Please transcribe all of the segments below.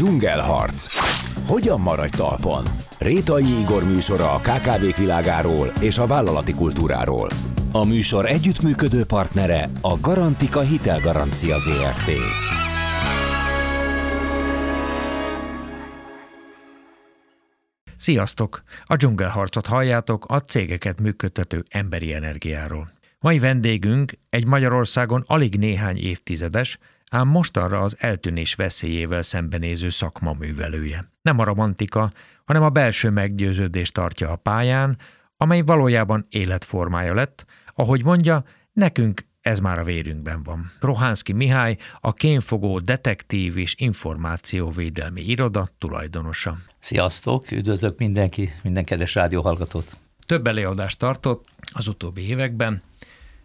Dzsungelharc. Hogyan maradj talpon? Rétai Igor műsora a KKV világáról és a vállalati kultúráról. A műsor együttműködő partnere a Garantika Hitelgarancia ZRT. Sziasztok! A dzsungelharcot halljátok a cégeket működtető emberi energiáról. Mai vendégünk egy Magyarországon alig néhány évtizedes, ám mostanra az eltűnés veszélyével szembenéző szakma művelője. Nem a romantika, hanem a belső meggyőződés tartja a pályán, amely valójában életformája lett, ahogy mondja, nekünk ez már a vérünkben van. Rohánszki Mihály, a kénfogó detektív és információvédelmi iroda tulajdonosa. Sziasztok, üdvözlök mindenki, minden kedves rádióhallgatót. Több előadást tartott az utóbbi években,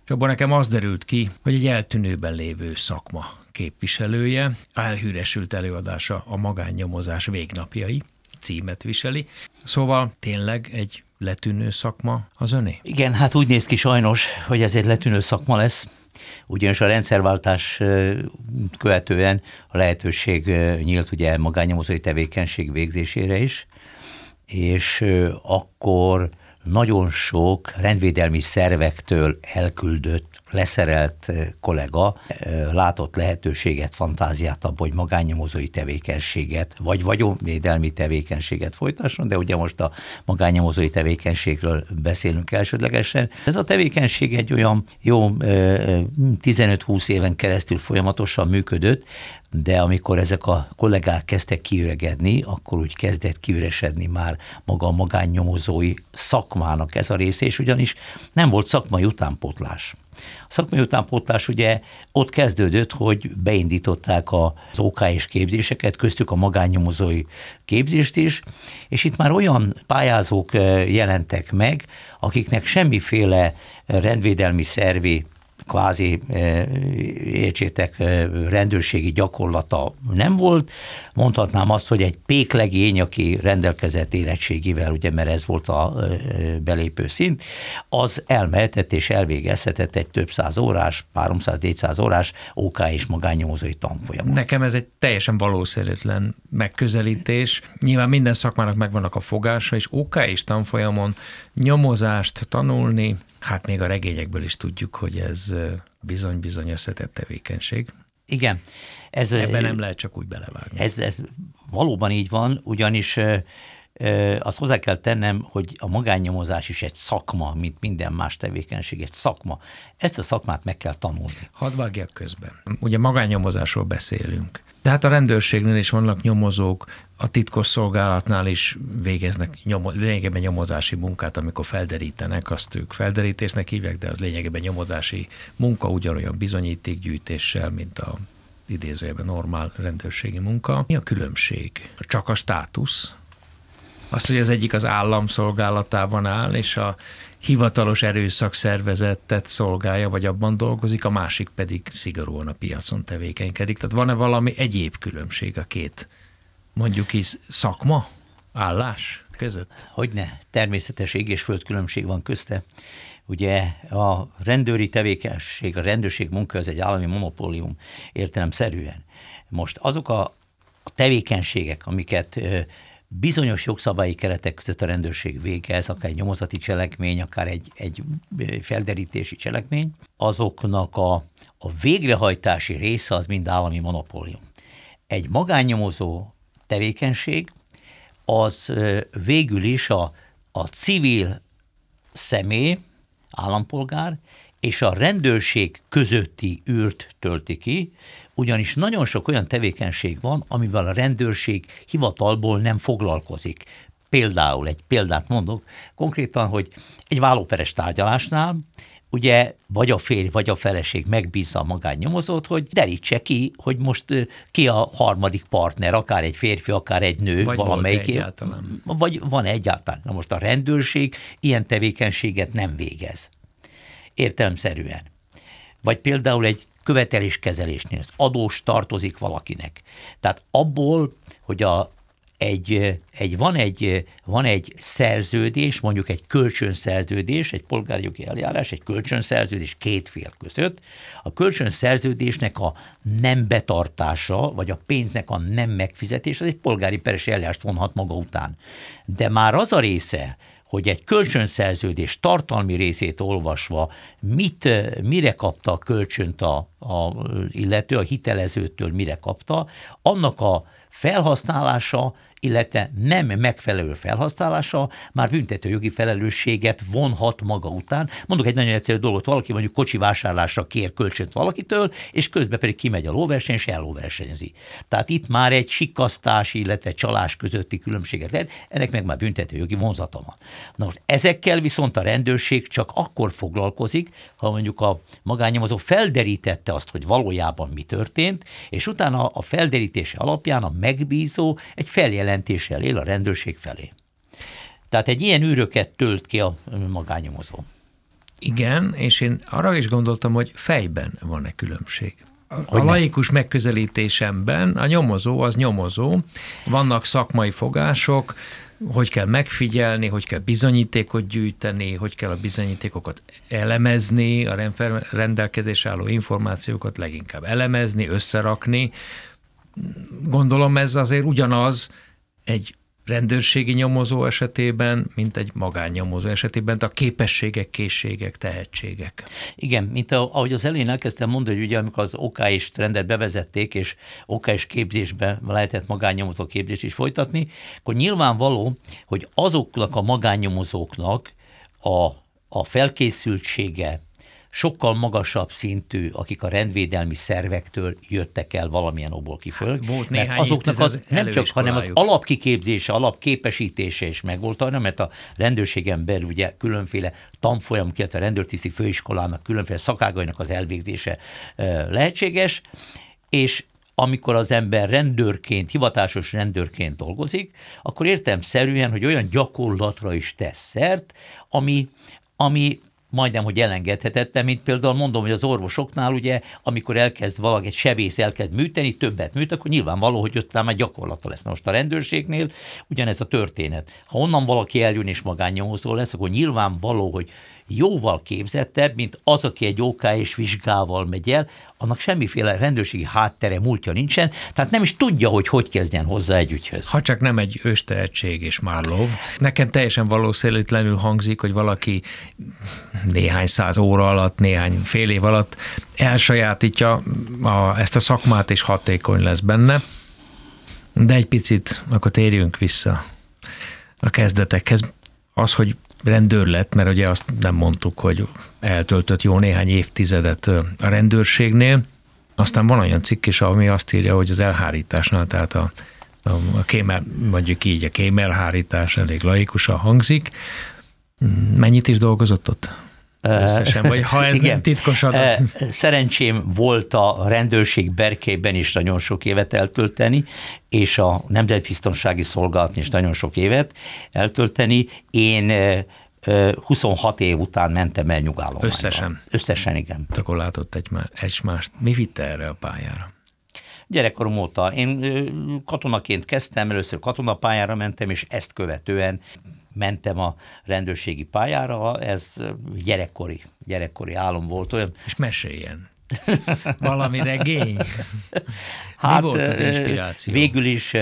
és abban nekem az derült ki, hogy egy eltűnőben lévő szakma képviselője, elhíresült előadása a magánnyomozás végnapjai címet viseli. Szóval tényleg egy letűnő szakma az öné? Igen, hát úgy néz ki sajnos, hogy ez egy letűnő szakma lesz, ugyanis a rendszerváltás követően a lehetőség nyílt ugye magánnyomozói tevékenység végzésére is, és akkor nagyon sok rendvédelmi szervektől elküldött leszerelt kollega látott lehetőséget, fantáziát abban, hogy magánnyomozói tevékenységet, vagy vagyonvédelmi tevékenységet folytasson, de ugye most a magánnyomozói tevékenységről beszélünk elsődlegesen. Ez a tevékenység egy olyan jó 15-20 éven keresztül folyamatosan működött, de amikor ezek a kollégák kezdtek kiüregedni, akkor úgy kezdett kiüresedni már maga a magánnyomozói szakmának ez a része, és ugyanis nem volt szakmai utánpótlás. A szakmai utánpótlás ugye ott kezdődött, hogy beindították az OK és képzéseket, köztük a magánnyomozói képzést is, és itt már olyan pályázók eh, jelentek meg, akiknek semmiféle rendvédelmi szervi kvázi e, értsétek, e, rendőrségi gyakorlata nem volt. Mondhatnám azt, hogy egy péklegény, aki rendelkezett érettségivel, ugye, mert ez volt a e, belépő szint, az elmehetett és elvégezhetett egy több száz órás, 300-400 órás OK és magánnyomozói tanfolyamot. Nekem ez egy teljesen valószerűtlen megközelítés. Nyilván minden szakmának megvannak a fogása, és OK és tanfolyamon nyomozást tanulni, Hát még a regényekből is tudjuk, hogy ez bizony-bizony összetett tevékenység. Igen. Ez, Ebben nem lehet csak úgy belevágni. Ez, ez valóban így van, ugyanis azt hozzá kell tennem, hogy a magánnyomozás is egy szakma, mint minden más tevékenység, egy szakma. Ezt a szakmát meg kell tanulni. Hadd vágjak közben. Ugye magánnyomozásról beszélünk. De hát a rendőrségnél is vannak nyomozók, a titkos szolgálatnál is végeznek nyomo, lényegében nyomozási munkát, amikor felderítenek, azt ők felderítésnek hívják, de az lényegében nyomozási munka ugyanolyan bizonyítékgyűjtéssel, mint a idézőjében normál rendőrségi munka. Mi a különbség? Csak a státusz? Az, hogy az egyik az állam szolgálatában áll, és a hivatalos erőszak szervezetet szolgálja, vagy abban dolgozik, a másik pedig szigorúan a piacon tevékenykedik. Tehát van-e valami egyéb különbség a két mondjuk is szakma, állás között? Hogyne, természetes ég és föld különbség van közte. Ugye a rendőri tevékenység, a rendőrség munka az egy állami monopólium értelemszerűen. Most azok a, tevékenységek, amiket bizonyos jogszabályi keretek között a rendőrség végez, akár egy nyomozati cselekmény, akár egy, egy felderítési cselekmény, azoknak a, a végrehajtási része az mind állami monopólium. Egy magánnyomozó tevékenység az végül is a, a civil személy, állampolgár és a rendőrség közötti űrt tölti ki, ugyanis nagyon sok olyan tevékenység van, amivel a rendőrség hivatalból nem foglalkozik. Például, egy példát mondok, konkrétan, hogy egy vállóperes tárgyalásnál ugye vagy a férj, vagy a feleség megbízza a magánnyomozót, hogy derítse ki, hogy most ki a harmadik partner, akár egy férfi, akár egy nő, vagy valamelyik. egyáltalán. Vagy van egyáltalán. Na most a rendőrség ilyen tevékenységet nem végez. Értelemszerűen. Vagy például egy követeléskezelésnél az adós tartozik valakinek. Tehát abból, hogy a egy, egy, van, egy, van egy szerződés, mondjuk egy kölcsönszerződés, egy polgári jogi eljárás, egy kölcsönszerződés két fél között. A kölcsönszerződésnek a nem betartása, vagy a pénznek a nem megfizetése, az egy polgári peres eljárást vonhat maga után. De már az a része, hogy egy kölcsönszerződés tartalmi részét olvasva mit, mire kapta a kölcsönt a, a illető, a hitelezőtől mire kapta, annak a felhasználása illetve nem megfelelő felhasználása már büntető jogi felelősséget vonhat maga után. Mondok egy nagyon egyszerű dolgot, valaki mondjuk kocsi vásárlásra kér kölcsönt valakitől, és közben pedig kimegy a lóverseny, és ellóversenyezi. Tehát itt már egy sikasztás, illetve csalás közötti különbséget lehet, ennek meg már büntető jogi vonzata van. Na most ezekkel viszont a rendőrség csak akkor foglalkozik, ha mondjuk a magánnyomozó felderítette azt, hogy valójában mi történt, és utána a felderítése alapján a megbízó egy feljelent bejelentéssel él a rendőrség felé. Tehát egy ilyen űröket tölt ki a magányomozó. Igen, és én arra is gondoltam, hogy fejben van-e különbség. A, a laikus megközelítésemben a nyomozó az nyomozó, vannak szakmai fogások, hogy kell megfigyelni, hogy kell bizonyítékot gyűjteni, hogy kell a bizonyítékokat elemezni, a rendelkezés álló információkat leginkább elemezni, összerakni. Gondolom ez azért ugyanaz, egy rendőrségi nyomozó esetében, mint egy magánnyomozó esetében, a képességek, készségek, tehetségek. Igen, mint a, ahogy az elején elkezdtem mondani, hogy ugye amikor az OK és trendet bevezették, és OK és képzésbe lehetett magánnyomozó képzést is folytatni, akkor nyilvánvaló, hogy azoknak a magánnyomozóknak a, a felkészültsége, sokkal magasabb szintű, akik a rendvédelmi szervektől jöttek el valamilyen okból kiföl. Hát, mert azoknak az, nem csak, hanem az alapkiképzése, alapképesítése is megvolt, hanem mert a rendőrségen belül ugye különféle tanfolyam, illetve a rendőrtiszti főiskolának különféle szakágainak az elvégzése lehetséges, és amikor az ember rendőrként, hivatásos rendőrként dolgozik, akkor értelmszerűen, hogy olyan gyakorlatra is tesz szert, ami, ami majdnem, hogy elengedhetetlen, mint például mondom, hogy az orvosoknál ugye, amikor elkezd valaki, egy sebész elkezd műteni, többet műt, akkor nyilvánvaló, hogy ott már gyakorlata lesz. Most a rendőrségnél ugyanez a történet. Ha onnan valaki eljön és magánnyomozó lesz, akkor nyilvánvaló, hogy jóval képzettebb, mint az, aki egy OK és vizsgával megy el, annak semmiféle rendőrségi háttere, múltja nincsen, tehát nem is tudja, hogy hogy kezdjen hozzá egy ügyhöz. Ha csak nem egy őstehetség és Márlov. Nekem teljesen valószínűtlenül hangzik, hogy valaki néhány száz óra alatt, néhány fél év alatt elsajátítja a, ezt a szakmát, és hatékony lesz benne. De egy picit, akkor térjünk vissza a kezdetekhez. Az, hogy rendőr lett, mert ugye azt nem mondtuk, hogy eltöltött jó néhány évtizedet a rendőrségnél. Aztán van olyan cikk is, ami azt írja, hogy az elhárításnál, tehát a, a, kémel, mondjuk így a kémelhárítás elég laikusan hangzik. Mennyit is dolgozott ott? Összesen, vagy ha ez Igen. nem titkos adat. Szerencsém volt a rendőrség berkében is nagyon sok évet eltölteni, és a Nemzetbiztonsági Szolgálatni is nagyon sok évet eltölteni. Én 26 év után mentem el nyugállományba. Összesen? Összesen, igen. Akkor látott egymást. Mi vitte erre a pályára? Gyerekkorom óta. Én katonaként kezdtem, először katonapályára mentem, és ezt követően mentem a rendőrségi pályára, ez gyerekkori, gyerekkori álom volt olyan. És meséljen. Valami regény? Hát, Mi volt az inspiráció? Végül is,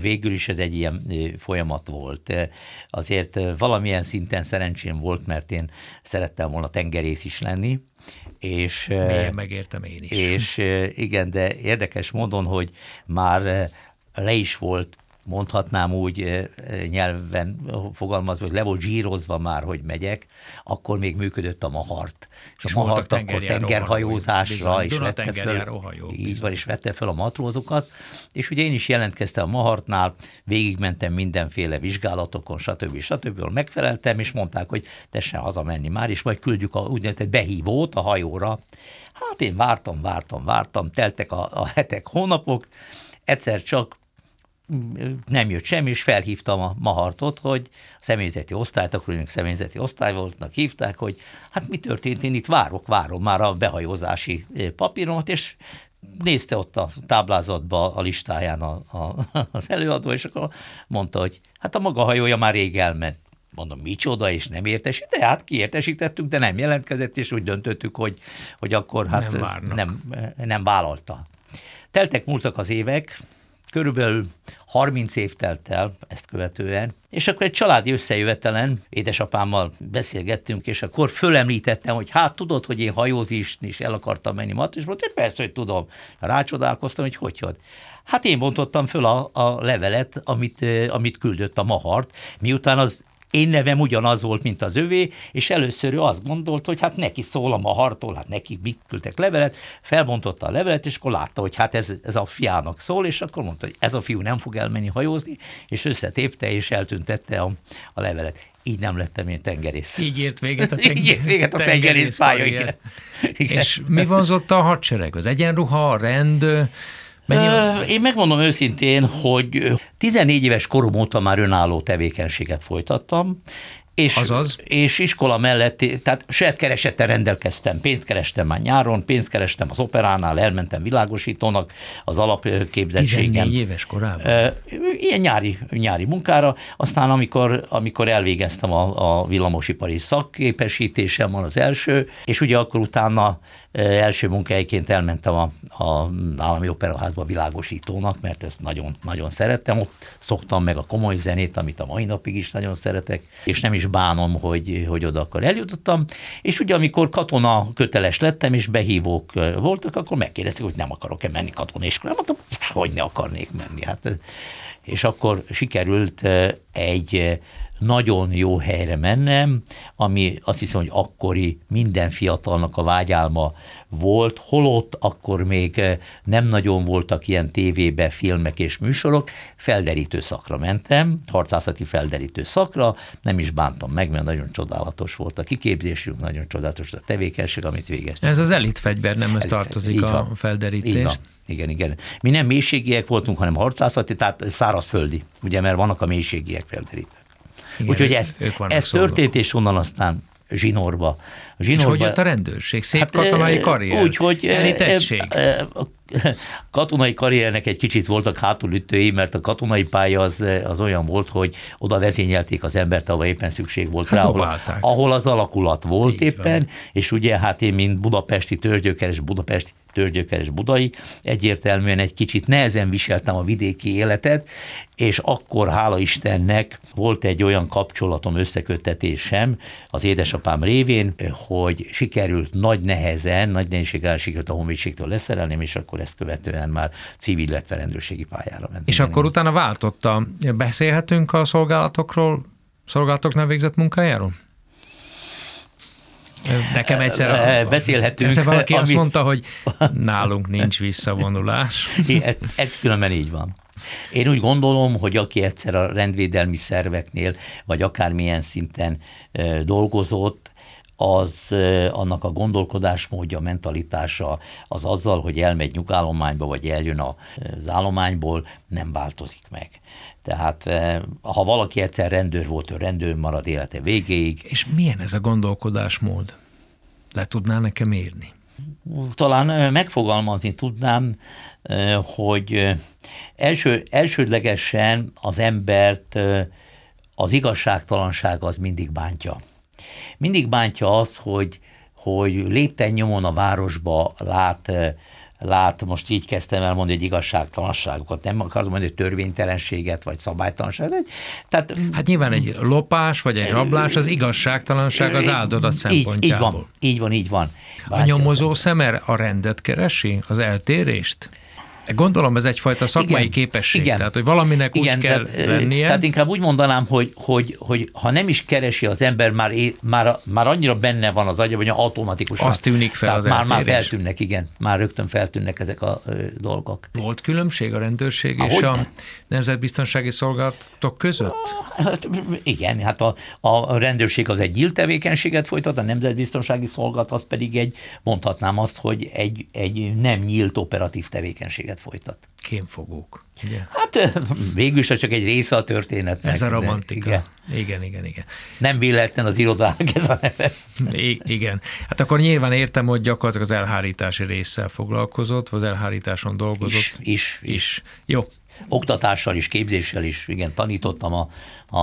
végül is ez egy ilyen folyamat volt. Azért valamilyen szinten szerencsém volt, mert én szerettem volna tengerész is lenni, és, Milyen megértem én is. És igen, de érdekes módon, hogy már le is volt mondhatnám úgy nyelven fogalmazva, hogy le volt zsírozva már, hogy megyek, akkor még működött a mahart. És, és a mahart akkor tengerhajózásra is vette fel, hajó, így van, és vette fel a matrózokat, és ugye én is jelentkeztem a mahartnál, végigmentem mindenféle vizsgálatokon, stb. stb. stb. megfeleltem, és mondták, hogy tessen hazamenni már, és majd küldjük a úgynevezett behívót a hajóra. Hát én vártam, vártam, vártam, teltek a, a hetek, hónapok, egyszer csak nem jött semmi, és felhívtam a Mahartot, hogy a személyzeti osztályt, akkor ők személyzeti osztály voltnak, hívták, hogy hát mi történt, én itt várok, várom már a behajózási papíromat, és nézte ott a táblázatba a listáján a, a, az előadó, és akkor mondta, hogy hát a maga hajója már rég elment. Mondom, micsoda, és nem értesít, de hát kiértesítettük, de nem jelentkezett, és úgy döntöttük, hogy, hogy akkor hát Nem nem, nem, nem vállalta. Teltek múltak az évek, körülbelül 30 év telt el ezt követően, és akkor egy családi összejövetelen édesapámmal beszélgettünk, és akkor fölemlítettem, hogy hát tudod, hogy én hajózni is, el akartam menni mat, és mondta, persze, hogy tudom. Rácsodálkoztam, hogy hogy hogy. Hát én bontottam föl a, a levelet, amit, amit küldött a Mahart, miután az én nevem ugyanaz volt, mint az övé, és először ő azt gondolt, hogy hát neki szól a mahartól, hát neki mit küldtek levelet, felbontotta a levelet, és akkor látta, hogy hát ez, ez a fiának szól, és akkor mondta, hogy ez a fiú nem fog elmenni hajózni, és összetépte, és eltüntette a, a levelet. Így nem lettem én tengerész. Így ért véget a, Így ért véget a tengerész pálya, igen. igen. És mi vonzott a hadsereg? Az egyenruha, a rend? Mennyi... Én megmondom őszintén, hogy 14 éves korom óta már önálló tevékenységet folytattam, és, Azaz? és iskola mellett, tehát saját keresettel rendelkeztem, pénzt kerestem már nyáron, pénzt kerestem az operánál, elmentem világosítónak az alapképzettségem. 14 éves korában? Ilyen nyári, nyári munkára, aztán amikor, amikor elvégeztem a, a villamosipari szakképesítésem van az első, és ugye akkor utána első munkahelyként elmentem a, a állami operaházba világosítónak, mert ezt nagyon, nagyon szerettem. Ott szoktam meg a komoly zenét, amit a mai napig is nagyon szeretek, és nem is bánom, hogy, hogy oda akkor eljutottam. És ugye amikor katona köteles lettem, és behívók voltak, akkor megkérdezték, hogy nem akarok-e menni katonéskolába. Mondtam, hogy ne akarnék menni. Hát, és akkor sikerült egy nagyon jó helyre mennem, ami azt hiszem, hogy akkori minden fiatalnak a vágyálma volt, holott akkor még eh, nem nagyon voltak ilyen tévébe filmek és műsorok, felderítő szakra mentem, harcászati felderítő szakra, nem is bántam meg, mert nagyon csodálatos volt a kiképzésünk, nagyon csodálatos a tevékenység, amit végeztem. Ez az elitfegyver, nem ez tartozik a felderítést. Igen, igen. Mi nem mélységiek voltunk, hanem harcászati, tehát szárazföldi, ugye, mert vannak a mélységiek felderítők. Igen, Úgyhogy ez, ez történt, és onnan aztán zsinórba. zsinórba. És hogy jött a rendőrség? Szép hát, katonai karrier? Úgy, hogy katonai karriernek egy kicsit voltak hátulütői, mert a katonai pálya az, az olyan volt, hogy oda vezényelték az embert, ahol éppen szükség volt hát rá, ahol, ahol az alakulat volt Így éppen, van. és ugye hát én, mint budapesti törzsgyökeres budapesti törzsgyökeres budai, egyértelműen egy kicsit nehezen viseltem a vidéki életet, és akkor hála Istennek volt egy olyan kapcsolatom, összeköttetésem az édesapám révén, hogy sikerült nagy nehezen, nagy nehézséggel sikerült a honvédségtől leszerelni, és akkor ezt követően már civil, illetve rendőrségi pályára menni. És akkor utána váltotta. Beszélhetünk a szolgálatokról, szolgálatoknál végzett munkájáról? Nekem egyszer a, beszélhetünk. Egyszer valaki amit... azt mondta, hogy nálunk nincs visszavonulás. ez, ez különben így van. Én úgy gondolom, hogy aki egyszer a rendvédelmi szerveknél, vagy akármilyen szinten dolgozott, az annak a gondolkodásmódja, mentalitása az azzal, hogy elmegy nyugállományba, vagy eljön az állományból, nem változik meg. Tehát ha valaki egyszer rendőr volt, ő rendőr marad élete végéig. És milyen ez a gondolkodásmód? Le tudnál nekem írni? Talán megfogalmazni tudnám, hogy első, elsődlegesen az embert az igazságtalanság az mindig bántja. Mindig bántja az, hogy, hogy lépten nyomon a városba lát lát, most így kezdtem el mondani, hogy igazságtalanságokat, nem akarom mondani, hogy törvénytelenséget, vagy szabálytalanságot. Tehát, hát nyilván egy lopás, vagy egy rablás, az igazságtalanság az áldodat szempontjából. Így, így van, így van, így van. a nyomozó szemer a rendet keresi, az eltérést? Gondolom ez egyfajta szakmai igen, képesség, igen, tehát hogy valaminek igen, úgy kell tehát, lennie. Tehát inkább úgy mondanám, hogy, hogy, hogy ha nem is keresi az ember, már, é, már, már annyira benne van az agya, hogy automatikusan. Azt tűnik fel tehát az már, már feltűnnek, igen, már rögtön feltűnnek ezek a ö, dolgok. Volt különbség a rendőrség Ahogy és a ne? nemzetbiztonsági szolgálatok között? Hát, igen, hát a, a rendőrség az egy nyílt tevékenységet folytat, a nemzetbiztonsági szolgálat az pedig egy, mondhatnám azt, hogy egy, egy nem nyílt operatív tevékenységet tevékenységet folytat. Kémfogók, ugye? Hát végül is csak egy része a történetnek. Ez a romantika. Igen, igen, igen. igen. Nem véletlen az irodának ez a neve. I- igen. Hát akkor nyilván értem, hogy gyakorlatilag az elhárítási résszel foglalkozott, vagy az elhárításon dolgozott. Is, is. is. Jó. Oktatással is, képzéssel is, igen, tanítottam a, a,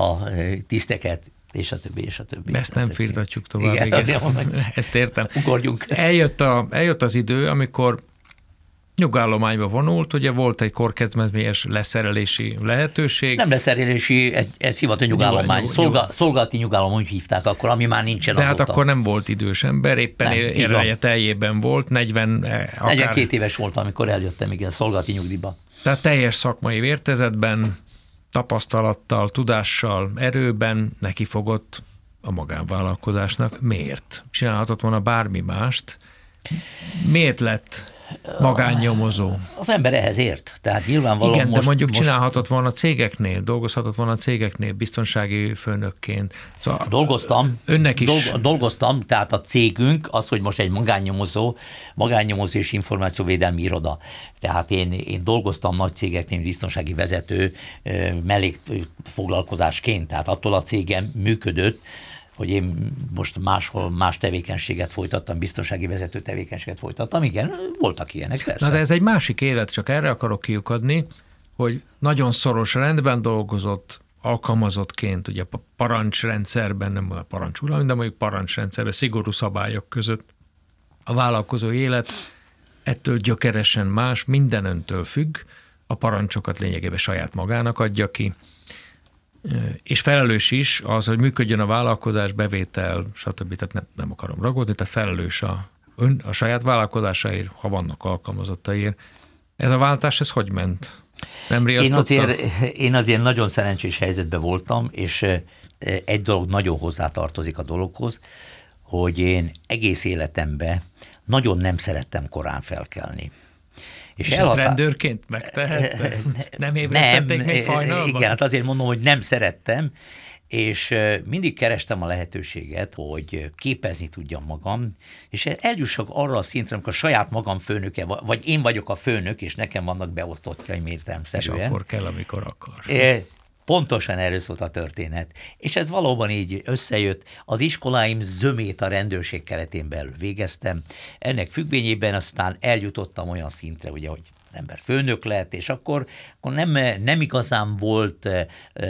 a tiszteket, és a többi, és a többi. Ezt nem firtatjuk tovább. Igen, igen. Azért mondom, Ezt értem. Ugorjunk. Eljött, a, eljött az idő, amikor nyugállományba vonult, ugye volt egy korkedvezményes leszerelési lehetőség. Nem leszerelési, ez, ez hivatott nyugállomány. Nyug- Szolga, nyug- szolgálati nyugalom, úgy hívták akkor, ami már nincsen De hát azóta. akkor nem volt idős ember, éppen van. teljében volt, 40 eh, akár, 42 éves voltam, amikor eljöttem, igen, szolgálati nyugdíjba. Tehát teljes szakmai vértezetben, tapasztalattal, tudással, erőben neki fogott a magánvállalkozásnak. Miért? Csinálhatott volna bármi mást. Miért lett magánnyomozó? Az ember ehhez ért. Tehát nyilvánvalóan Igen, most, de mondjuk most csinálhatott volna cégeknél, dolgozhatott volna cégeknél biztonsági főnökként. Szóval Dolgoztam. Önnek is. Dolg, dolgoztam, tehát a cégünk az, hogy most egy magánnyomozó, magánnyomozó és információvédelmi iroda. Tehát én, én dolgoztam nagy cégeknél biztonsági vezető mellékfoglalkozásként, tehát attól a cégem működött, hogy én most máshol más tevékenységet folytattam, biztonsági vezető tevékenységet folytattam. Igen, voltak ilyenek, persze. Na de ez egy másik élet, csak erre akarok kiukadni, hogy nagyon szoros rendben dolgozott, alkalmazottként, ugye a parancsrendszerben, nem a parancsuralmi, de mondjuk parancsrendszerben, szigorú szabályok között a vállalkozói élet ettől gyökeresen más, minden öntől függ, a parancsokat lényegében saját magának adja ki, és felelős is az, hogy működjön a vállalkozás, bevétel, stb. Tehát nem, nem akarom ragozni, tehát felelős a, ön, a saját vállalkozásáért, ha vannak alkalmazottaiért. Ez a váltás, ez hogy ment? Nem Én azért, én azért nagyon szerencsés helyzetben voltam, és egy dolog nagyon hozzátartozik a dologhoz, hogy én egész életemben nagyon nem szerettem korán felkelni. És, és ezt rendőrként megtehette? Nem ébresztették még hajnalban? Igen, hát azért mondom, hogy nem szerettem, és mindig kerestem a lehetőséget, hogy képezni tudjam magam, és eljussak arra a szintre, amikor a saját magam főnöke, vagy én vagyok a főnök, és nekem vannak beosztottjaim És értelmszerűen. akkor kell, amikor akar. Pontosan erről szólt a történet. És ez valóban így összejött. Az iskoláim zömét a rendőrség keretén belül végeztem. Ennek függvényében aztán eljutottam olyan szintre, ugye, hogy az ember főnök lett, és akkor, akkor nem, nem igazán volt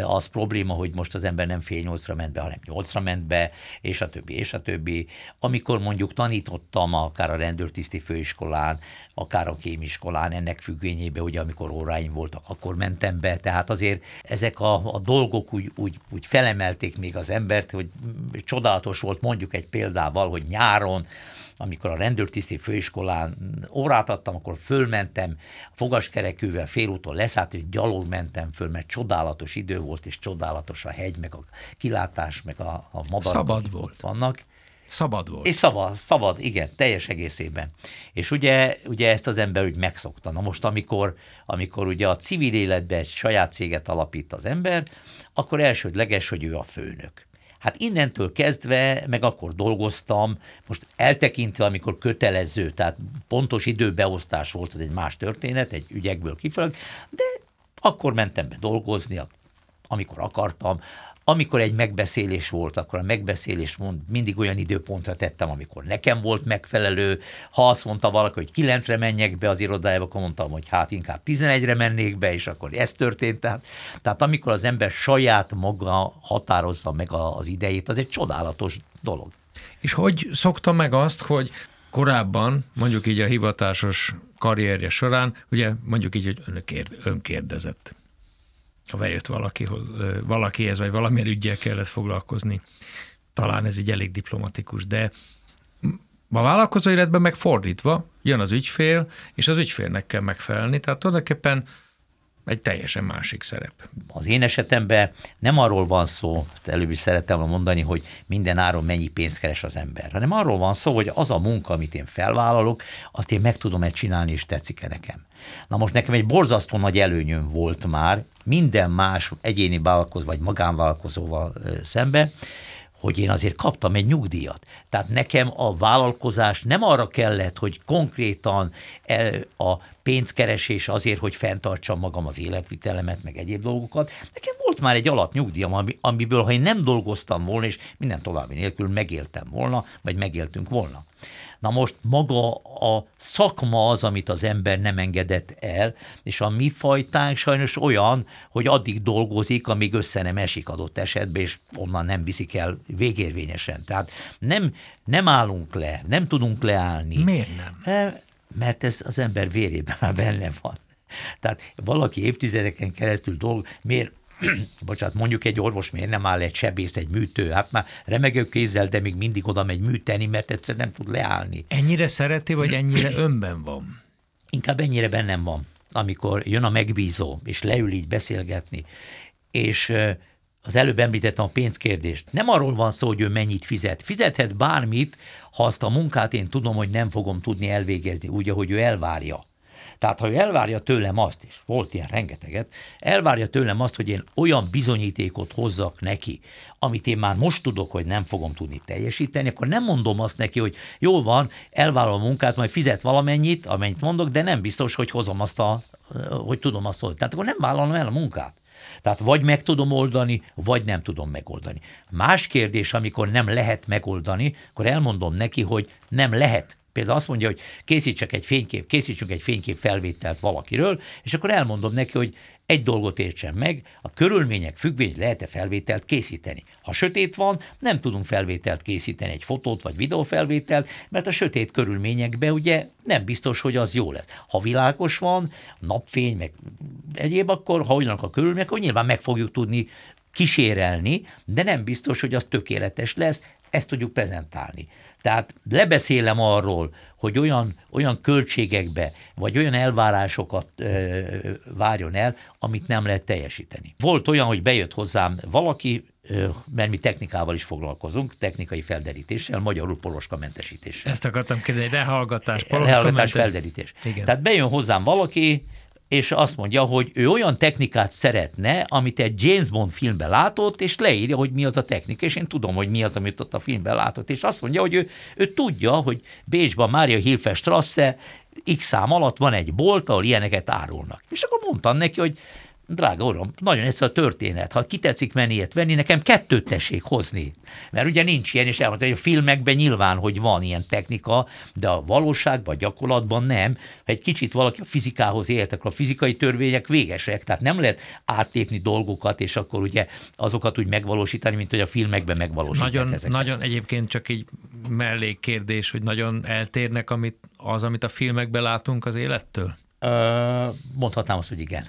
az probléma, hogy most az ember nem fél nyolcra ment be, hanem nyolcra ment be, és a többi, és a többi. Amikor mondjuk tanítottam akár a rendőrtiszti főiskolán, akár a kémiskolán, ennek függvényében, ugye amikor óráim voltak, akkor mentem be, tehát azért ezek a, a dolgok úgy, úgy, úgy felemelték még az embert, hogy csodálatos volt mondjuk egy példával, hogy nyáron, amikor a rendőrtiszti főiskolán órát adtam, akkor fölmentem fogaskerekűvel félúton leszállt, és gyalog mentem föl, mert csodálatos idő volt, és csodálatos a hegy, meg a kilátás, meg a, a madarak, Szabad volt. vannak. Szabad volt. És szabad, szabad, igen, teljes egészében. És ugye, ugye ezt az ember úgy megszokta. Na most, amikor, amikor ugye a civil életben egy saját céget alapít az ember, akkor elsődleges, hogy ő a főnök. Hát innentől kezdve, meg akkor dolgoztam, most eltekintve, amikor kötelező, tehát pontos időbeosztás volt, az egy más történet, egy ügyekből kifolyólag, de akkor mentem be dolgozni, amikor akartam, amikor egy megbeszélés volt, akkor a megbeszélés mond, mindig olyan időpontra tettem, amikor nekem volt megfelelő. Ha azt mondta valaki, hogy kilencre menjek be az irodájába, akkor mondtam, hogy hát inkább 11-re mennék be, és akkor ez történt. Tehát, tehát amikor az ember saját maga határozza meg az idejét, az egy csodálatos dolog. És hogy szokta meg azt, hogy korábban, mondjuk így a hivatásos karrierje során, ugye mondjuk így, hogy ön önkérdezett ha bejött valaki, valakihez, vagy valamilyen ügyel kellett foglalkozni. Talán ez így elég diplomatikus, de a vállalkozó életben meg fordítva, jön az ügyfél, és az ügyfélnek kell megfelelni, tehát tulajdonképpen egy teljesen másik szerep. Az én esetemben nem arról van szó, előbb is szerettem mondani, hogy minden áron mennyi pénzt keres az ember, hanem arról van szó, hogy az a munka, amit én felvállalok, azt én meg tudom-e csinálni, és tetszik-e nekem. Na most nekem egy borzasztó nagy előnyöm volt már minden más egyéni vállalkozó vagy magánvállalkozóval szembe, hogy én azért kaptam egy nyugdíjat. Tehát nekem a vállalkozás nem arra kellett, hogy konkrétan a pénzkeresés azért, hogy fenntartsam magam az életvitelemet, meg egyéb dolgokat. Nekem volt már egy alapnyugdíjam, amiből, ha én nem dolgoztam volna, és minden további nélkül megéltem volna, vagy megéltünk volna. Na most maga a szakma az, amit az ember nem engedett el, és a mi fajtánk sajnos olyan, hogy addig dolgozik, amíg össze nem esik adott esetben, és onnan nem viszik el végérvényesen. Tehát nem, nem állunk le, nem tudunk leállni. Miért nem? Mert ez az ember vérében már benne van. Tehát valaki évtizedeken keresztül dolg, miért bocsánat, mondjuk egy orvos miért nem áll egy sebész, egy műtő, hát már remegő kézzel, de még mindig oda megy műteni, mert egyszer nem tud leállni. Ennyire szereti, vagy ennyire önben van? Inkább ennyire bennem van, amikor jön a megbízó, és leül így beszélgetni, és az előbb említettem a pénzkérdést. Nem arról van szó, hogy ő mennyit fizet. Fizethet bármit, ha azt a munkát én tudom, hogy nem fogom tudni elvégezni úgy, ahogy ő elvárja. Tehát ha ő elvárja tőlem azt, és volt ilyen rengeteget, elvárja tőlem azt, hogy én olyan bizonyítékot hozzak neki, amit én már most tudok, hogy nem fogom tudni teljesíteni, akkor nem mondom azt neki, hogy jó van, elvállalom a munkát, majd fizet valamennyit, amennyit mondok, de nem biztos, hogy hozom azt a, hogy tudom azt hogy. Tehát akkor nem vállalom el a munkát. Tehát vagy meg tudom oldani, vagy nem tudom megoldani. Más kérdés, amikor nem lehet megoldani, akkor elmondom neki, hogy nem lehet Például azt mondja, hogy készítsek egy fénykép, készítsünk egy fénykép felvételt valakiről, és akkor elmondom neki, hogy egy dolgot értsen meg, a körülmények függvény lehet-e felvételt készíteni. Ha sötét van, nem tudunk felvételt készíteni, egy fotót vagy videófelvételt, mert a sötét körülményekben ugye nem biztos, hogy az jó lesz. Ha világos van, napfény, meg egyéb, akkor ha olyanok a körülmények, akkor nyilván meg fogjuk tudni kísérelni, de nem biztos, hogy az tökéletes lesz, ezt tudjuk prezentálni. Tehát lebeszélem arról, hogy olyan, olyan költségekbe, vagy olyan elvárásokat ö, várjon el, amit nem lehet teljesíteni. Volt olyan, hogy bejött hozzám valaki, ö, mert mi technikával is foglalkozunk, technikai felderítéssel, magyarul poloska mentesítéssel. Ezt akartam kérdezni, lehallgatás, poloska Lehallgatás, felderítés. Igen. Tehát bejön hozzám valaki, és azt mondja, hogy ő olyan technikát szeretne, amit egy James Bond filmben látott, és leírja, hogy mi az a technika, és én tudom, hogy mi az, amit ott a filmben látott, és azt mondja, hogy ő, ő tudja, hogy Bécsben Mária Hilfe Strasse X szám alatt van egy bolt, ahol ilyeneket árulnak. És akkor mondtam neki, hogy drága uram, nagyon egyszerű a történet. Ha kitetszik ilyet venni, nekem kettőt tessék hozni. Mert ugye nincs ilyen, és elmondta, hogy a filmekben nyilván, hogy van ilyen technika, de a valóságban, a gyakorlatban nem. Ha egy kicsit valaki a fizikához élt, akkor a fizikai törvények végesek, tehát nem lehet átlépni dolgokat, és akkor ugye azokat úgy megvalósítani, mint hogy a filmekben megvalósítják Nagyon, ezeket. nagyon egyébként csak egy mellékkérdés, hogy nagyon eltérnek amit, az, amit a filmekben látunk az élettől? mondhatnám azt, hogy igen.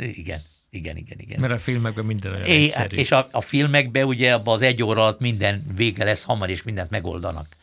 Igen. Igen, igen, igen. Mert a filmekben minden olyan é, egyszerű. És a, a filmekben ugye abban az egy óra alatt minden vége lesz hamar, és mindent megoldanak.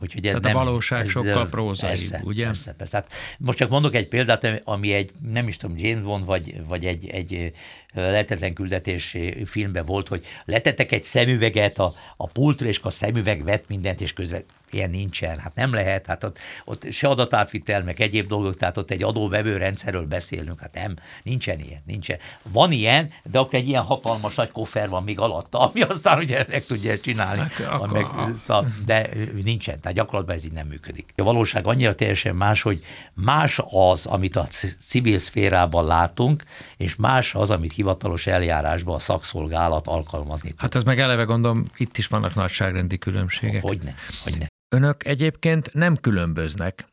Úgyhogy ez Tehát nem, a valóság ez, sokkal prózai, ugye? Persze, persze. Hát most csak mondok egy példát, ami egy, nem is tudom, James Bond, vagy, vagy egy, egy lehetetlen küldetés filmben volt, hogy letettek egy szemüveget a, a pultra, és a szemüveg vett mindent, és közben ilyen nincsen, hát nem lehet, hát ott, ott se adatátvitel, meg egyéb dolgok, tehát ott egy adóvevő rendszerről beszélünk, hát nem, nincsen ilyen, nincsen. Van ilyen, de akkor egy ilyen hatalmas nagy koffer van még alatta, ami aztán ugye meg tudja csinálni, akkor, meg, szab, de nincsen, tehát gyakorlatban ez így nem működik. A valóság annyira teljesen más, hogy más az, amit a civil szférában látunk, és más az, amit hivatalos eljárásban a szakszolgálat alkalmazni. Hát ez meg eleve gondolom, itt is vannak nagyságrendi különbségek. Hogyne, hogyne. Önök egyébként nem különböznek.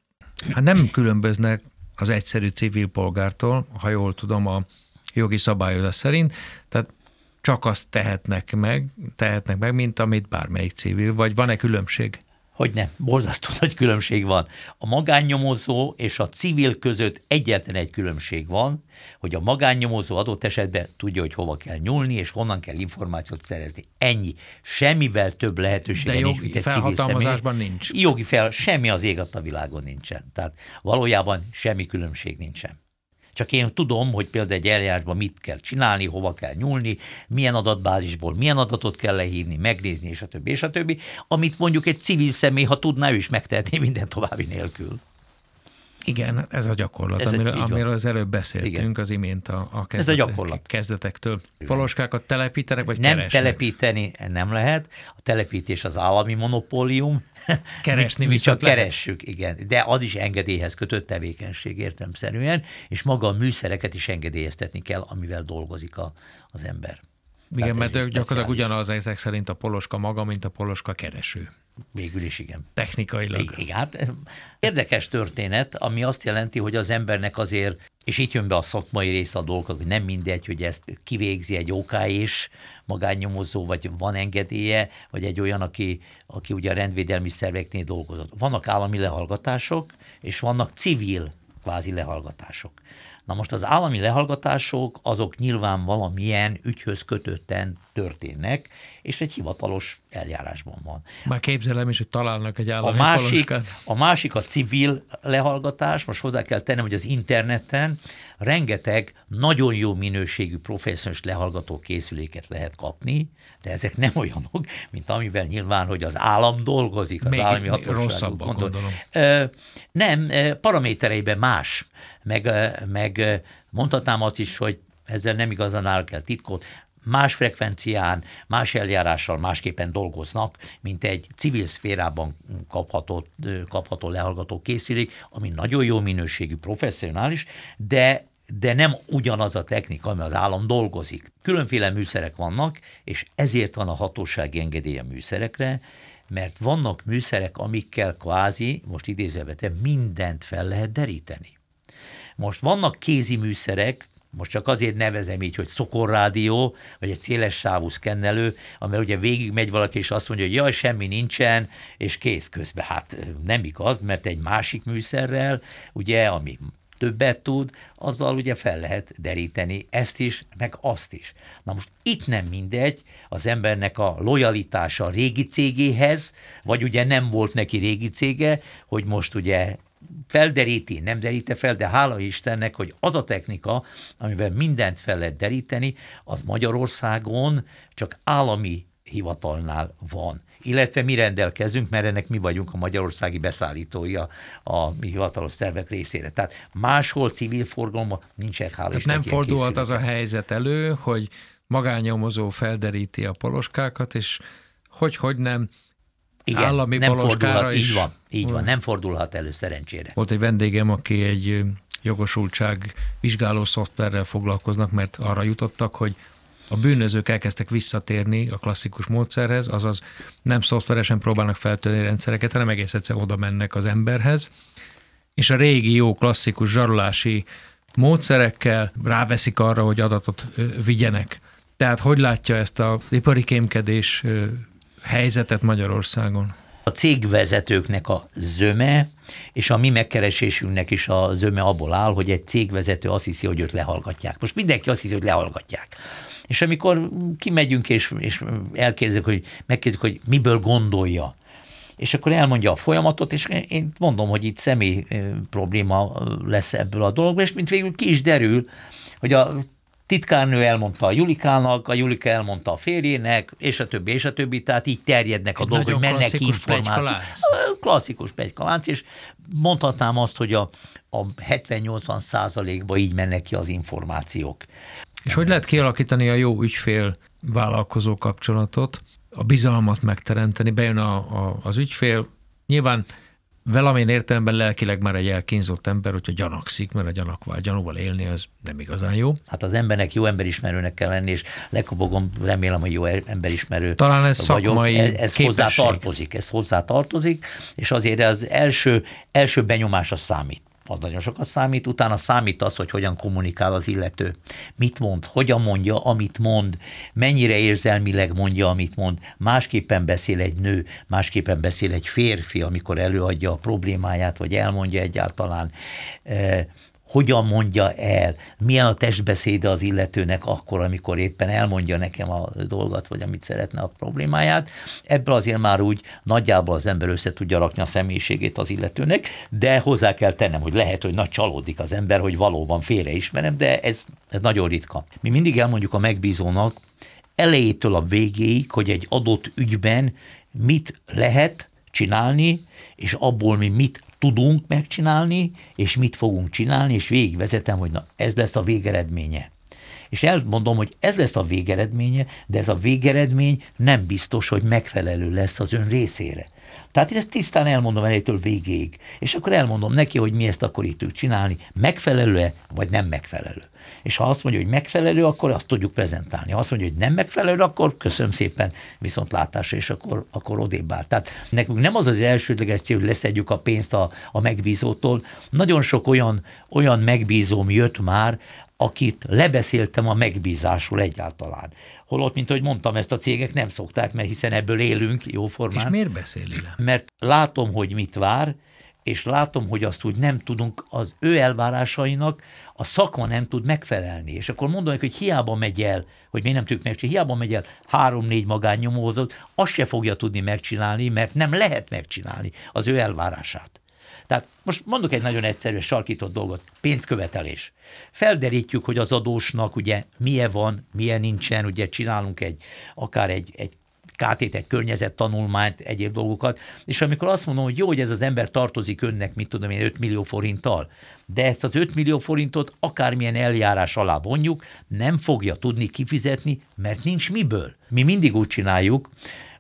Hát nem különböznek az egyszerű civil polgártól, ha jól tudom, a jogi szabályozás szerint, tehát csak azt tehetnek meg, tehetnek meg, mint amit bármelyik civil, vagy van-e különbség? Hogy nem, borzasztó nagy különbség van. A magánnyomozó és a civil között egyetlen egy különbség van, hogy a magánnyomozó adott esetben tudja, hogy hova kell nyúlni, és honnan kell információt szerezni. Ennyi. Semmivel több lehetősége nincs, mint egy személy. nincs. Jogi fel, semmi az ég a világon nincsen. Tehát valójában semmi különbség nincsen. Csak én tudom, hogy például egy eljárásban mit kell csinálni, hova kell nyúlni, milyen adatbázisból milyen adatot kell lehívni, megnézni, és a többi, és a többi, amit mondjuk egy civil személy, ha tudná, ő is megtehetné minden további nélkül. Igen, ez a gyakorlat, Ez amiről, amiről az előbb beszéltünk Igen. az imént a, a, Ez a gyakorlat. kezdetektől. Poloskákat telepítenek, vagy Nem keresnek? telepíteni nem lehet, a telepítés az állami monopólium. Keresni mi, mi csak lehet. keressük, igen, de az is engedélyhez kötött tevékenység értemszerűen, és maga a műszereket is engedélyeztetni kell, amivel dolgozik a, az ember. Igen, Tehát mert ők gyakorlatilag ugyanaz ezek szerint a poloska maga, mint a poloska kereső. Végül is igen. Technikailag. Igen, hát érdekes történet, ami azt jelenti, hogy az embernek azért, és itt jön be a szakmai része a dolgok, hogy nem mindegy, hogy ezt kivégzi egy OK és magánnyomozó, vagy van engedélye, vagy egy olyan, aki, aki ugye a rendvédelmi szerveknél dolgozott. Vannak állami lehallgatások, és vannak civil kvázi lehallgatások. Na most az állami lehallgatások azok nyilván valamilyen ügyhöz kötötten történnek, és egy hivatalos eljárásban van. Már képzelem is, hogy találnak egy A állami másik, poloskát. a másik a civil lehallgatás, most hozzá kell tennem, hogy az interneten rengeteg nagyon jó minőségű professzionális lehallgató készüléket lehet kapni, de ezek nem olyanok, mint amivel nyilván, hogy az állam dolgozik, az Még- állami hatóságok. rosszabbak, gondol- gondolom. Ö, Nem, paramétereiben más, meg, meg mondhatnám azt is, hogy ezzel nem igazán áll kell titkot, más frekvencián, más eljárással másképpen dolgoznak, mint egy civil szférában kapható, kapható lehallgató készülék, ami nagyon jó minőségű, professzionális, de de nem ugyanaz a technika, ami az állam dolgozik. Különféle műszerek vannak, és ezért van a hatósági engedély a műszerekre, mert vannak műszerek, amikkel kvázi, most idézőbe mindent fel lehet deríteni. Most vannak kézi műszerek, most csak azért nevezem így, hogy szokorrádió, vagy egy széles sávú szkennelő, amely ugye végig megy valaki, és azt mondja, hogy jaj, semmi nincsen, és kész közben. Hát nem igaz, mert egy másik műszerrel, ugye, ami többet tud, azzal ugye fel lehet deríteni ezt is, meg azt is. Na most itt nem mindegy az embernek a lojalitása a régi cégéhez, vagy ugye nem volt neki régi cége, hogy most ugye felderíti, nem deríte fel, de hála Istennek, hogy az a technika, amivel mindent fel lehet deríteni, az Magyarországon csak állami hivatalnál van. Illetve mi rendelkezünk, mert ennek mi vagyunk a magyarországi beszállítója a mi hivatalos szervek részére. Tehát máshol civil forgalomban nincsen hála Tehát nem fordulhat az a helyzet elő, hogy magánnyomozó felderíti a poloskákat, és hogy, hogy nem, Igen, állami nem fordulhat, is. így van, így van, nem fordulhat elő szerencsére. Volt egy vendégem, aki egy jogosultság vizsgáló szoftverrel foglalkoznak, mert arra jutottak, hogy a bűnözők elkezdtek visszatérni a klasszikus módszerhez, azaz nem szoftveresen próbálnak feltölteni rendszereket, hanem egész egyszerűen oda mennek az emberhez, és a régi jó klasszikus zsarolási módszerekkel ráveszik arra, hogy adatot vigyenek. Tehát hogy látja ezt a ipari kémkedés helyzetet Magyarországon? a cégvezetőknek a zöme, és a mi megkeresésünknek is a zöme abból áll, hogy egy cégvezető azt hiszi, hogy őt lehallgatják. Most mindenki azt hiszi, hogy lehallgatják. És amikor kimegyünk, és, és elkérdezik, hogy megkérdezik, hogy miből gondolja, és akkor elmondja a folyamatot, és én mondom, hogy itt személy probléma lesz ebből a dologból, és mint végül ki is derül, hogy a titkárnő elmondta a Julikának, a Julika elmondta a férjének, és a többi, és a többi, tehát így terjednek a dolgok, hogy mennek információk. Klasszikus pegykalánc, és mondhatnám azt, hogy a, a 70-80 százalékban így mennek ki az információk. És hogy lehet kialakítani a jó ügyfél vállalkozó kapcsolatot, a bizalmat megteremteni, bejön a, a, az ügyfél, nyilván valamilyen értelemben lelkileg már egy elkínzott ember, hogyha gyanakszik, mert a gyanakval, gyanúval élni az nem igazán jó. Hát az embernek jó emberismerőnek kell lenni, és lekobogom, remélem, hogy jó emberismerő Talán ez szakmai Ez, ez hozzá tartozik, ez hozzá tartozik, és azért az első, első benyomás az számít. Az nagyon sokat számít, utána számít az, hogy hogyan kommunikál az illető. Mit mond, hogyan mondja, amit mond, mennyire érzelmileg mondja, amit mond. Másképpen beszél egy nő, másképpen beszél egy férfi, amikor előadja a problémáját, vagy elmondja egyáltalán. Eh, hogyan mondja el, milyen a testbeszéde az illetőnek akkor, amikor éppen elmondja nekem a dolgot, vagy amit szeretne a problémáját. Ebből azért már úgy nagyjából az ember össze tudja rakni a személyiségét az illetőnek, de hozzá kell tennem, hogy lehet, hogy nagy csalódik az ember, hogy valóban félreismerem, de ez, ez nagyon ritka. Mi mindig elmondjuk a megbízónak elejétől a végéig, hogy egy adott ügyben mit lehet csinálni, és abból mi mit tudunk megcsinálni, és mit fogunk csinálni, és végigvezetem, hogy na ez lesz a végeredménye. És elmondom, hogy ez lesz a végeredménye, de ez a végeredmény nem biztos, hogy megfelelő lesz az ön részére. Tehát én ezt tisztán elmondom elejétől végéig, és akkor elmondom neki, hogy mi ezt akkor itt csinálni, megfelelő-e, vagy nem megfelelő. És ha azt mondja, hogy megfelelő, akkor azt tudjuk prezentálni. Ha azt mondja, hogy nem megfelelő, akkor köszönöm szépen, viszont látásra, és akkor, akkor odébb áll. Tehát nekünk nem az az elsődleges cél, hogy leszedjük a pénzt a, a megbízótól. Nagyon sok olyan, olyan megbízóm jött már, akit lebeszéltem a megbízásról egyáltalán. Holott, mint ahogy mondtam, ezt a cégek nem szokták, mert hiszen ebből élünk jóformán. És miért beszéli le? Mert látom, hogy mit vár, és látom, hogy azt úgy nem tudunk az ő elvárásainak, a szakma nem tud megfelelni. És akkor mondom hogy hiába megy el, hogy mi nem tudjuk megcsinálni, hiába megy el három-négy magánnyomózat, azt se fogja tudni megcsinálni, mert nem lehet megcsinálni az ő elvárását. Tehát most mondok egy nagyon egyszerű, sarkított dolgot, pénzkövetelés. Felderítjük, hogy az adósnak ugye milyen van, milyen nincsen, ugye csinálunk egy, akár egy, egy KT-t, egy környezettanulmányt, egyéb dolgokat, és amikor azt mondom, hogy jó, hogy ez az ember tartozik önnek, mit tudom én, 5 millió forinttal, de ezt az 5 millió forintot akármilyen eljárás alá vonjuk, nem fogja tudni kifizetni, mert nincs miből. Mi mindig úgy csináljuk,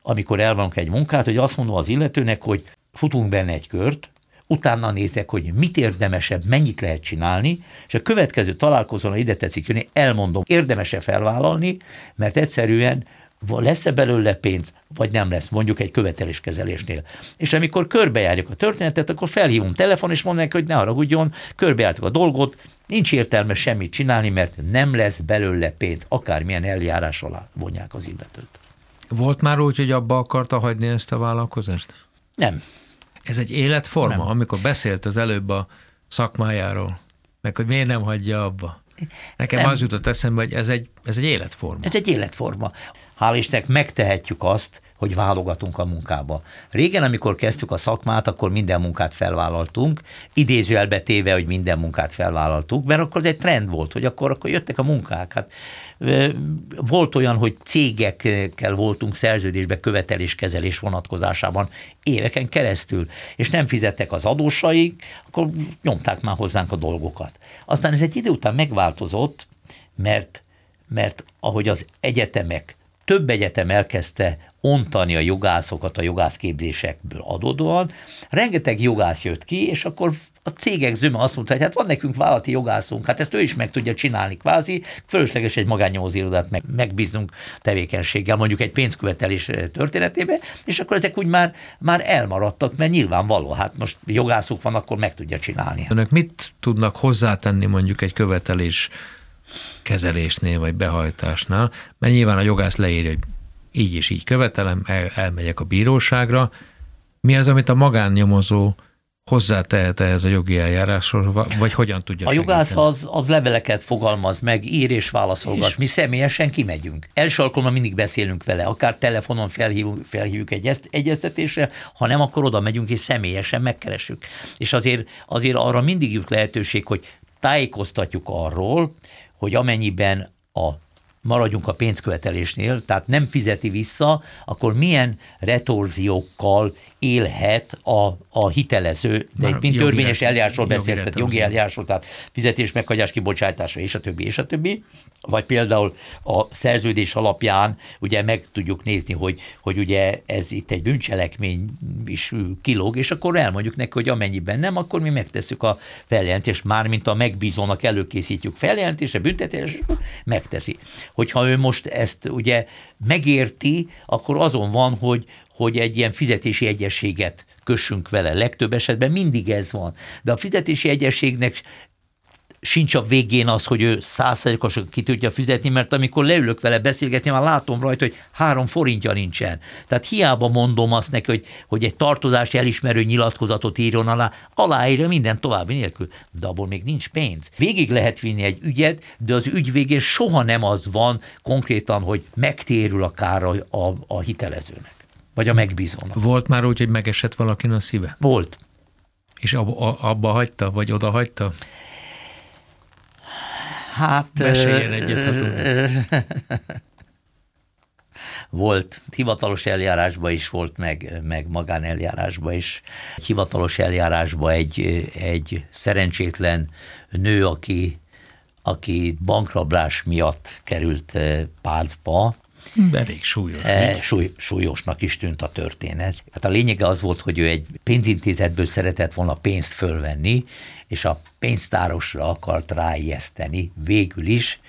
amikor elvonunk egy munkát, hogy azt mondom az illetőnek, hogy futunk benne egy kört, utána nézek, hogy mit érdemesebb, mennyit lehet csinálni, és a következő találkozón, ide tetszik jönni, elmondom, érdemese felvállalni, mert egyszerűen lesz-e belőle pénz, vagy nem lesz, mondjuk egy követeléskezelésnél. És amikor körbejárjuk a történetet, akkor felhívom telefon, és mondom neki, hogy ne haragudjon, körbejártuk a dolgot, nincs értelme semmit csinálni, mert nem lesz belőle pénz, akármilyen eljárás alá vonják az illetőt. Volt már úgy, hogy abba akarta hagyni ezt a vállalkozást? Nem. Ez egy életforma, nem. amikor beszélt az előbb a szakmájáról, meg hogy miért nem hagyja abba. Nekem nem. az jutott eszembe, hogy ez egy, ez egy életforma. Ez egy életforma. Hál' Istennek megtehetjük azt, hogy válogatunk a munkába. Régen, amikor kezdtük a szakmát, akkor minden munkát felvállaltunk, idézőjelbe téve, hogy minden munkát felvállaltuk, mert akkor ez egy trend volt, hogy akkor, akkor jöttek a munkák. Hát volt olyan, hogy cégekkel voltunk szerződésbe követeléskezelés vonatkozásában éveken keresztül, és nem fizettek az adósaik, akkor nyomták már hozzánk a dolgokat. Aztán ez egy idő után megváltozott, mert, mert ahogy az egyetemek több egyetem elkezdte ontani a jogászokat a jogászképzésekből adódóan. Rengeteg jogász jött ki, és akkor a cégek zöme azt mondta, hogy hát van nekünk vállalati jogászunk, hát ezt ő is meg tudja csinálni kvázi, fölösleges egy magánnyomozírodát meg, megbízunk tevékenységgel, mondjuk egy pénzkövetelés történetébe, és akkor ezek úgy már, már elmaradtak, mert nyilvánvaló, hát most jogászuk van, akkor meg tudja csinálni. Önök mit tudnak hozzátenni mondjuk egy követelés kezelésnél vagy behajtásnál, mert nyilván a jogász leírja, hogy így és így követelem, el, elmegyek a bíróságra. Mi az, amit a magánnyomozó hozzátehet ehhez a jogi eljárásról, vagy hogyan tudja A jogász az, az leveleket fogalmaz meg, ír és válaszolgat. És? Mi személyesen kimegyünk. Első alkalommal mindig beszélünk vele, akár telefonon felhívjuk, felhívjuk egy egyeztetésre, ha nem, akkor oda megyünk és személyesen megkeressük. És azért, azért arra mindig jut lehetőség, hogy tájékoztatjuk arról, hogy amennyiben a maradjunk a pénzkövetelésnél, tehát nem fizeti vissza, akkor milyen retorziókkal élhet a, a hitelező, de egy mint törvényes eljárásról beszélt, tehát jogi eljárásról, tehát fizetés meghagyás kibocsátása, és a többi, és a többi. Vagy például a szerződés alapján ugye meg tudjuk nézni, hogy, hogy ugye ez itt egy bűncselekmény is kilóg, és akkor elmondjuk neki, hogy amennyiben nem, akkor mi megtesszük a feljelentést, mármint a megbízónak előkészítjük feljelentésre, büntetés, és megteszi. Hogyha ő most ezt ugye megérti, akkor azon van, hogy, hogy egy ilyen fizetési egyességet kössünk vele. Legtöbb esetben mindig ez van. De a fizetési egyességnek sincs a végén az, hogy ő százszerzékosan ki tudja fizetni, mert amikor leülök vele beszélgetni, már látom rajta, hogy három forintja nincsen. Tehát hiába mondom azt neki, hogy, hogy egy tartozási elismerő nyilatkozatot írjon alá, aláírja minden további nélkül, de abból még nincs pénz. Végig lehet vinni egy ügyet, de az ügy végén soha nem az van konkrétan, hogy megtérül a kára a, a hitelezőnek, vagy a megbízónak. Volt már úgy, hogy megesett valakin a szíve? Volt. És abba, abba hagyta, vagy oda hagyta? Hát... Meséljen egyet, ha volt hivatalos eljárásba is volt, meg, meg magáneljárásba is. Hivatalos eljárásba egy, egy szerencsétlen nő, aki, aki bankrablás miatt került pácba, Elég súlyos. E, súly, súlyosnak is tűnt a történet. Hát a lényege az volt, hogy ő egy pénzintézetből szeretett volna pénzt fölvenni, és a pénztárosra akart ráijeszteni végül is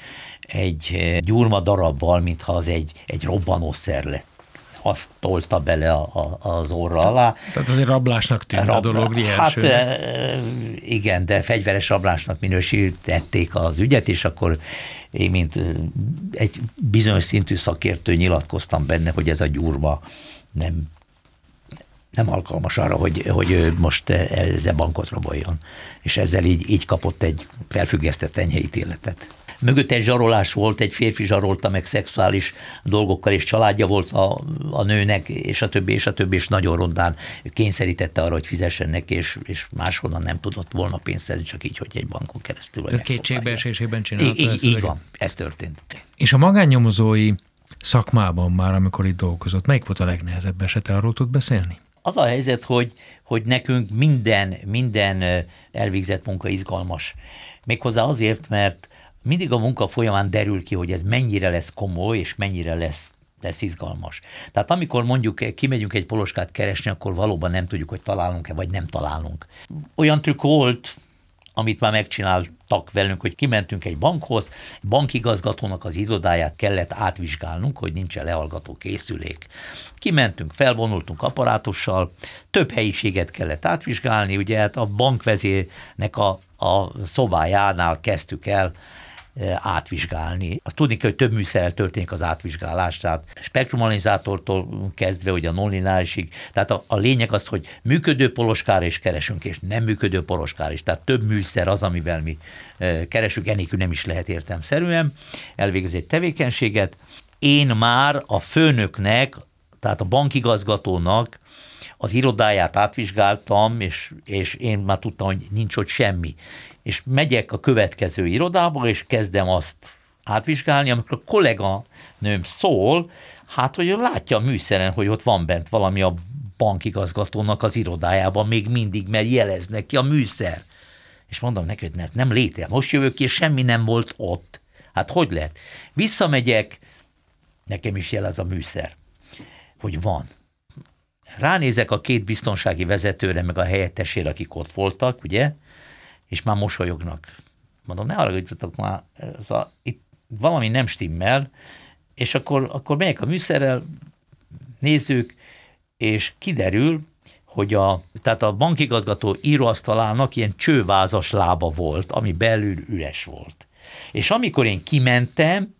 egy gyurma darabbal, mintha az egy, egy robbanószer lett azt tolta bele a, a, az orra alá. Tehát azért rablásnak tűnt Rabla, a dolog Hát e, igen, de fegyveres rablásnak minősítették az ügyet, és akkor én, mint egy bizonyos szintű szakértő nyilatkoztam benne, hogy ez a gyurma nem nem alkalmas arra, hogy, hogy most ezzel bankot raboljon. És ezzel így, így kapott egy felfüggesztett enyhe ítéletet mögött egy zsarolás volt, egy férfi zsarolta meg szexuális dolgokkal, és családja volt a, a nőnek, és a többi, és a többi, és nagyon rondán kényszerítette arra, hogy fizessen neki, és, és máshonnan nem tudott volna pénzt szedni, csak így, hogy egy bankon keresztül. Tehát kétségbeesésében csinálta így, így, így van, ez történt. És a magánnyomozói szakmában már, amikor itt dolgozott, melyik volt a legnehezebb esete, arról tud beszélni? Az a helyzet, hogy, hogy nekünk minden, minden elvégzett munka izgalmas. Méghozzá azért, mert mindig a munka folyamán derül ki, hogy ez mennyire lesz komoly, és mennyire lesz lesz izgalmas. Tehát amikor mondjuk kimegyünk egy poloskát keresni, akkor valóban nem tudjuk, hogy találunk-e, vagy nem találunk. Olyan trükk volt, amit már megcsináltak velünk, hogy kimentünk egy bankhoz, bankigazgatónak az irodáját kellett átvizsgálnunk, hogy nincs lehallgató készülék. Kimentünk, felvonultunk apparátussal, több helyiséget kellett átvizsgálni, ugye hát a bankvezérnek a, a szobájánál kezdtük el átvizsgálni. Azt tudni kell, hogy több műszerrel történik az átvizsgálás, tehát spektrumalizátortól kezdve, hogy a nonlineárisig. Tehát a, a lényeg az, hogy működő poloskára is keresünk, és nem működő poloskára is. Tehát több műszer az, amivel mi keresünk, enélkül nem is lehet értelmszerűen elvégezni egy tevékenységet. Én már a főnöknek, tehát a bankigazgatónak az irodáját átvizsgáltam, és, és én már tudtam, hogy nincs ott semmi és megyek a következő irodába, és kezdem azt átvizsgálni, amikor a kollega nőm szól, hát, hogy látja a műszeren, hogy ott van bent valami a bankigazgatónak az irodájában még mindig, mert jeleznek ki a műszer. És mondom neki, hogy nem létezik. Most jövök ki, és semmi nem volt ott. Hát hogy lehet? Visszamegyek, nekem is jelez a műszer, hogy van. Ránézek a két biztonsági vezetőre, meg a helyettesére, akik ott voltak, ugye, és már mosolyognak. Mondom, ne haragudjatok már, a, itt valami nem stimmel, és akkor, akkor megyek a műszerrel, nézzük, és kiderül, hogy a, tehát a bankigazgató íróasztalának ilyen csővázas lába volt, ami belül üres volt. És amikor én kimentem,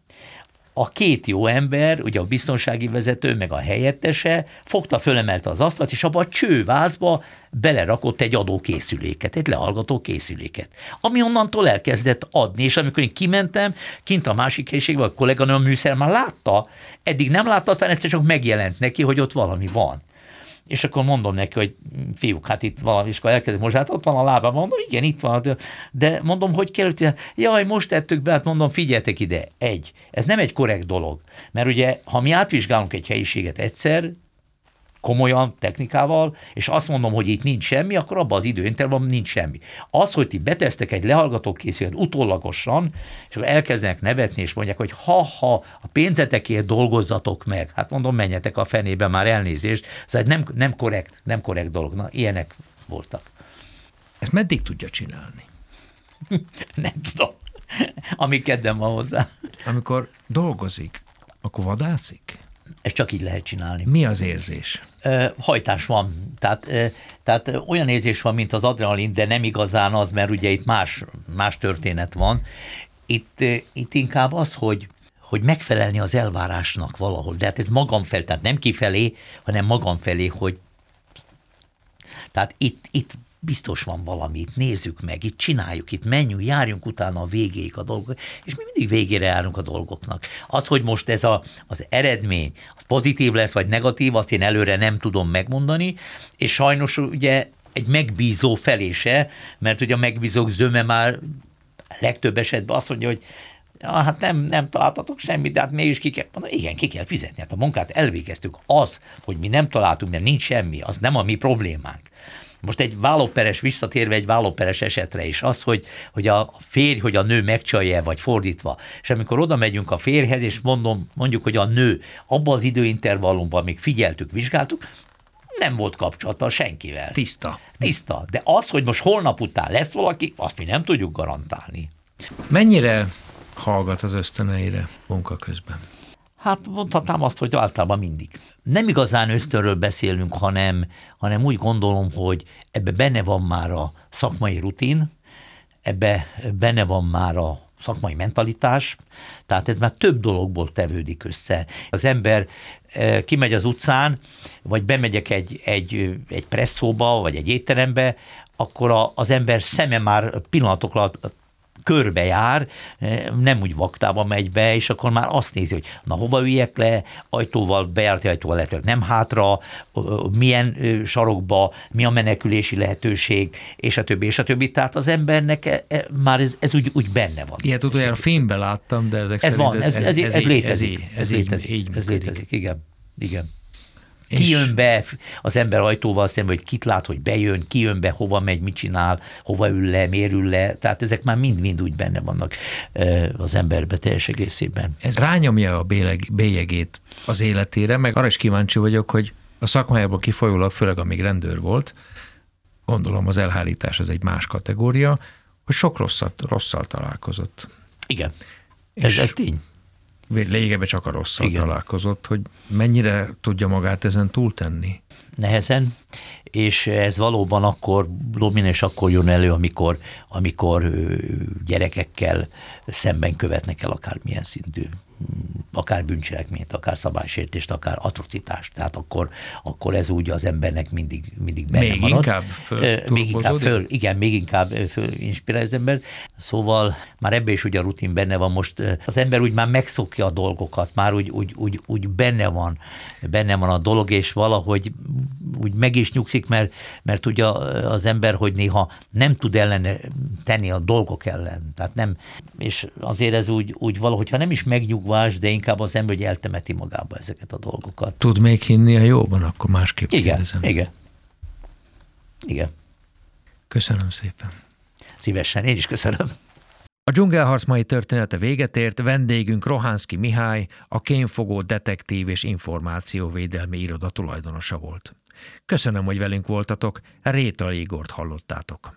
a két jó ember, ugye a biztonsági vezető, meg a helyettese fogta, fölemelte az asztalt, és abba a csővázba belerakott egy adókészüléket, egy lehallgató készüléket, ami onnantól elkezdett adni, és amikor én kimentem, kint a másik helyiségben, a kolléganő a műszer már látta, eddig nem látta, aztán egyszer csak megjelent neki, hogy ott valami van és akkor mondom neki, hogy fiúk, hát itt valami, és akkor elkezdem, most hát ott van a lába, mondom, igen, itt van, de mondom, hogy került, jaj, most tettük be, hát mondom, figyeljetek ide, egy, ez nem egy korrekt dolog, mert ugye, ha mi átvizsgálunk egy helyiséget egyszer, komolyan, technikával, és azt mondom, hogy itt nincs semmi, akkor abban az időintervallumban nincs semmi. Az, hogy ti betesztek egy lehallgatókészület utólagosan, és akkor elkezdenek nevetni, és mondják, hogy ha-ha, a pénzetekért dolgozzatok meg, hát mondom, menjetek a fenébe már elnézést, szóval nem, nem korrekt, nem korrekt dolog. Na, ilyenek voltak. Ezt meddig tudja csinálni? nem tudom. Ami kedvem van hozzá. Amikor dolgozik, akkor vadászik? Ezt csak így lehet csinálni. Mi az érzés? Hajtás van. Tehát, tehát olyan érzés van, mint az adrenalin, de nem igazán az, mert ugye itt más, más történet van. Itt, itt inkább az, hogy, hogy megfelelni az elvárásnak valahol. De hát ez magam fel, tehát nem kifelé, hanem magam felé, hogy tehát itt, itt biztos van valami, itt nézzük meg, itt csináljuk, itt menjünk, járjunk utána a végéig a dolgok, és mi mindig végére járunk a dolgoknak. Az, hogy most ez a, az eredmény, az pozitív lesz, vagy negatív, azt én előre nem tudom megmondani, és sajnos ugye egy megbízó felése, mert ugye a megbízók zöme már legtöbb esetben azt mondja, hogy ah, hát nem, nem találtatok semmit, de hát mégis ki kell, mondom, igen, ki kell fizetni, hát a munkát elvégeztük. Az, hogy mi nem találtunk, mert nincs semmi, az nem a mi problémánk. Most egy vállóperes, visszatérve egy vállóperes esetre is, az, hogy, hogy a férj, hogy a nő megcsalja, vagy fordítva. És amikor oda megyünk a férjhez, és mondom, mondjuk, hogy a nő abban az időintervallumban, amíg figyeltük, vizsgáltuk, nem volt kapcsolata senkivel. Tiszta. Tiszta. De az, hogy most holnap után lesz valaki, azt mi nem tudjuk garantálni. Mennyire hallgat az ösztöneire munka közben? Hát mondhatnám azt, hogy általában mindig. Nem igazán ösztönről beszélünk, hanem, hanem úgy gondolom, hogy ebbe benne van már a szakmai rutin, ebbe benne van már a szakmai mentalitás, tehát ez már több dologból tevődik össze. Az ember eh, kimegy az utcán, vagy bemegyek egy, egy, egy presszóba, vagy egy étterembe, akkor a, az ember szeme már pillanatok alatt körbejár, nem úgy vaktába megy be, és akkor már azt nézi, hogy na hova üljek le, ajtóval, bejárti ajtóval lehetőleg nem hátra, milyen sarokba, mi a menekülési lehetőség, és a többi, és a többi. Tehát az embernek e, e, már ez, ez úgy, úgy benne van. Ilyet utoljára filmben láttam, de ezek ez van, ez, ez, ez, ez, ez létezik. Ez, ez, létezik, így, így ez létezik, igen. Igen. Ki jön be az ember ajtóval szemben, hogy kit lát, hogy bejön, ki jön be, hova megy, mit csinál, hova ül le, miért ül le. Tehát ezek már mind-mind úgy benne vannak az emberbe teljes egészében. Ez rányomja a béleg, bélyegét az életére, meg arra is kíváncsi vagyok, hogy a szakmájából kifolyólag, főleg amíg rendőr volt, gondolom az elhárítás az egy más kategória, hogy sok rosszat, rosszal találkozott. Igen, ez, ez tény lényegében csak a rosszal Igen. találkozott, hogy mennyire tudja magát ezen túltenni? Nehezen, és ez valóban akkor, és akkor jön elő, amikor, amikor gyerekekkel szemben követnek el akármilyen szintű akár bűncselekményt, akár szabálysértést, akár atrocitást. Tehát akkor, akkor ez úgy az embernek mindig, mindig benne még marad. Inkább föl még inkább föl, igen, még inkább föl inspirál az ember. Szóval már ebbe is ugye a rutin benne van most. Az ember úgy már megszokja a dolgokat, már úgy, úgy, úgy, úgy benne van, benne van a dolog, és valahogy úgy meg is nyugszik, mert, mert tudja az ember, hogy néha nem tud ellene tenni a dolgok ellen. Tehát nem, és azért ez úgy, úgy valahogy, ha nem is megnyugvás, de inkább az ember, hogy eltemeti magába ezeket a dolgokat. Tud még hinni a jóban, akkor másképp igen, kérdezem. Igen, igen. Köszönöm szépen. Szívesen, én is köszönöm. A dzsungelharc mai története véget ért, vendégünk Rohánszki Mihály, a kénfogó detektív és információvédelmi iroda tulajdonosa volt. Köszönöm, hogy velünk voltatok, Réta Igort hallottátok.